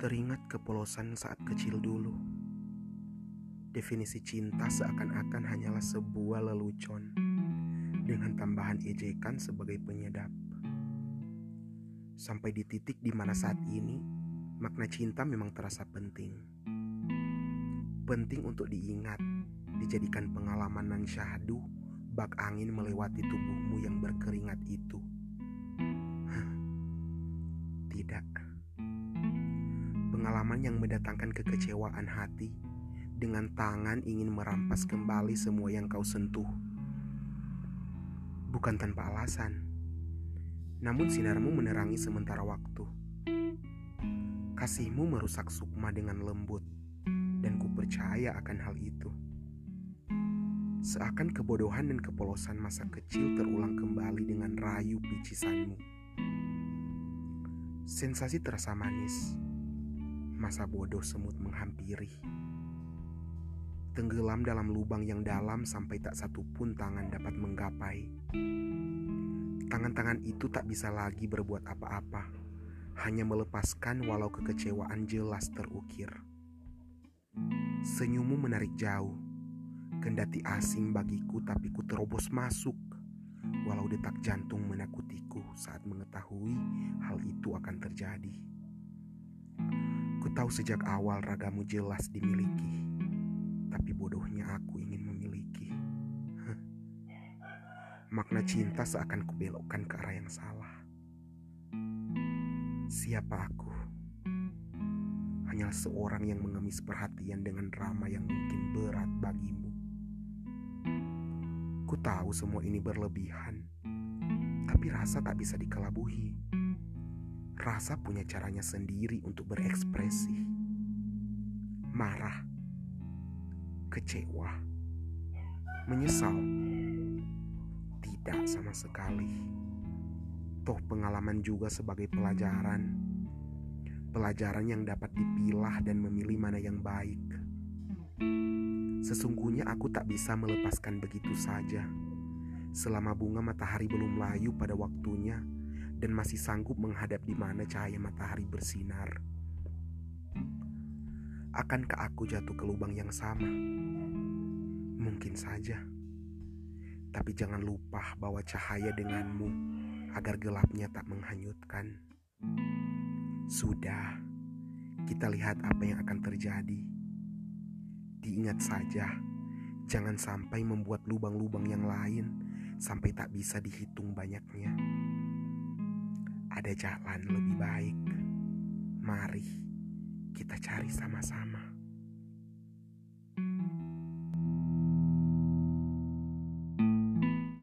Teringat kepolosan saat kecil dulu. Definisi cinta seakan-akan hanyalah sebuah lelucon dengan tambahan ejekan sebagai penyedap. Sampai di titik di mana saat ini makna cinta memang terasa penting. Penting untuk diingat, dijadikan pengalaman nan syahdu bak angin melewati tubuhmu yang berkeringat itu. Tidak pengalaman yang mendatangkan kekecewaan hati dengan tangan ingin merampas kembali semua yang kau sentuh. Bukan tanpa alasan, namun sinarmu menerangi sementara waktu. Kasihmu merusak sukma dengan lembut, dan ku percaya akan hal itu. Seakan kebodohan dan kepolosan masa kecil terulang kembali dengan rayu picisanmu. Sensasi terasa manis, masa bodoh semut menghampiri. Tenggelam dalam lubang yang dalam sampai tak satu pun tangan dapat menggapai. Tangan-tangan itu tak bisa lagi berbuat apa-apa, hanya melepaskan walau kekecewaan jelas terukir. Senyummu menarik jauh, kendati asing bagiku tapi ku terobos masuk, walau detak jantung menakutiku saat mengetahui hal itu akan terjadi. Tahu sejak awal ragamu jelas dimiliki, tapi bodohnya aku ingin memiliki. Makna cinta seakan kubelokkan ke arah yang salah. Siapa aku? Hanya seorang yang mengemis perhatian dengan drama yang mungkin berat bagimu. Ku tahu semua ini berlebihan, tapi rasa tak bisa dikelabuhi rasa punya caranya sendiri untuk berekspresi. Marah, kecewa, menyesal, tidak sama sekali. Toh pengalaman juga sebagai pelajaran. Pelajaran yang dapat dipilah dan memilih mana yang baik. Sesungguhnya aku tak bisa melepaskan begitu saja. Selama bunga matahari belum layu pada waktunya, dan masih sanggup menghadap di mana cahaya matahari bersinar. Akankah aku jatuh ke lubang yang sama? Mungkin saja. Tapi jangan lupa bahwa cahaya denganmu agar gelapnya tak menghanyutkan. Sudah, kita lihat apa yang akan terjadi. Diingat saja, jangan sampai membuat lubang-lubang yang lain sampai tak bisa dihitung banyaknya ada jalan lebih baik. Mari kita cari sama-sama.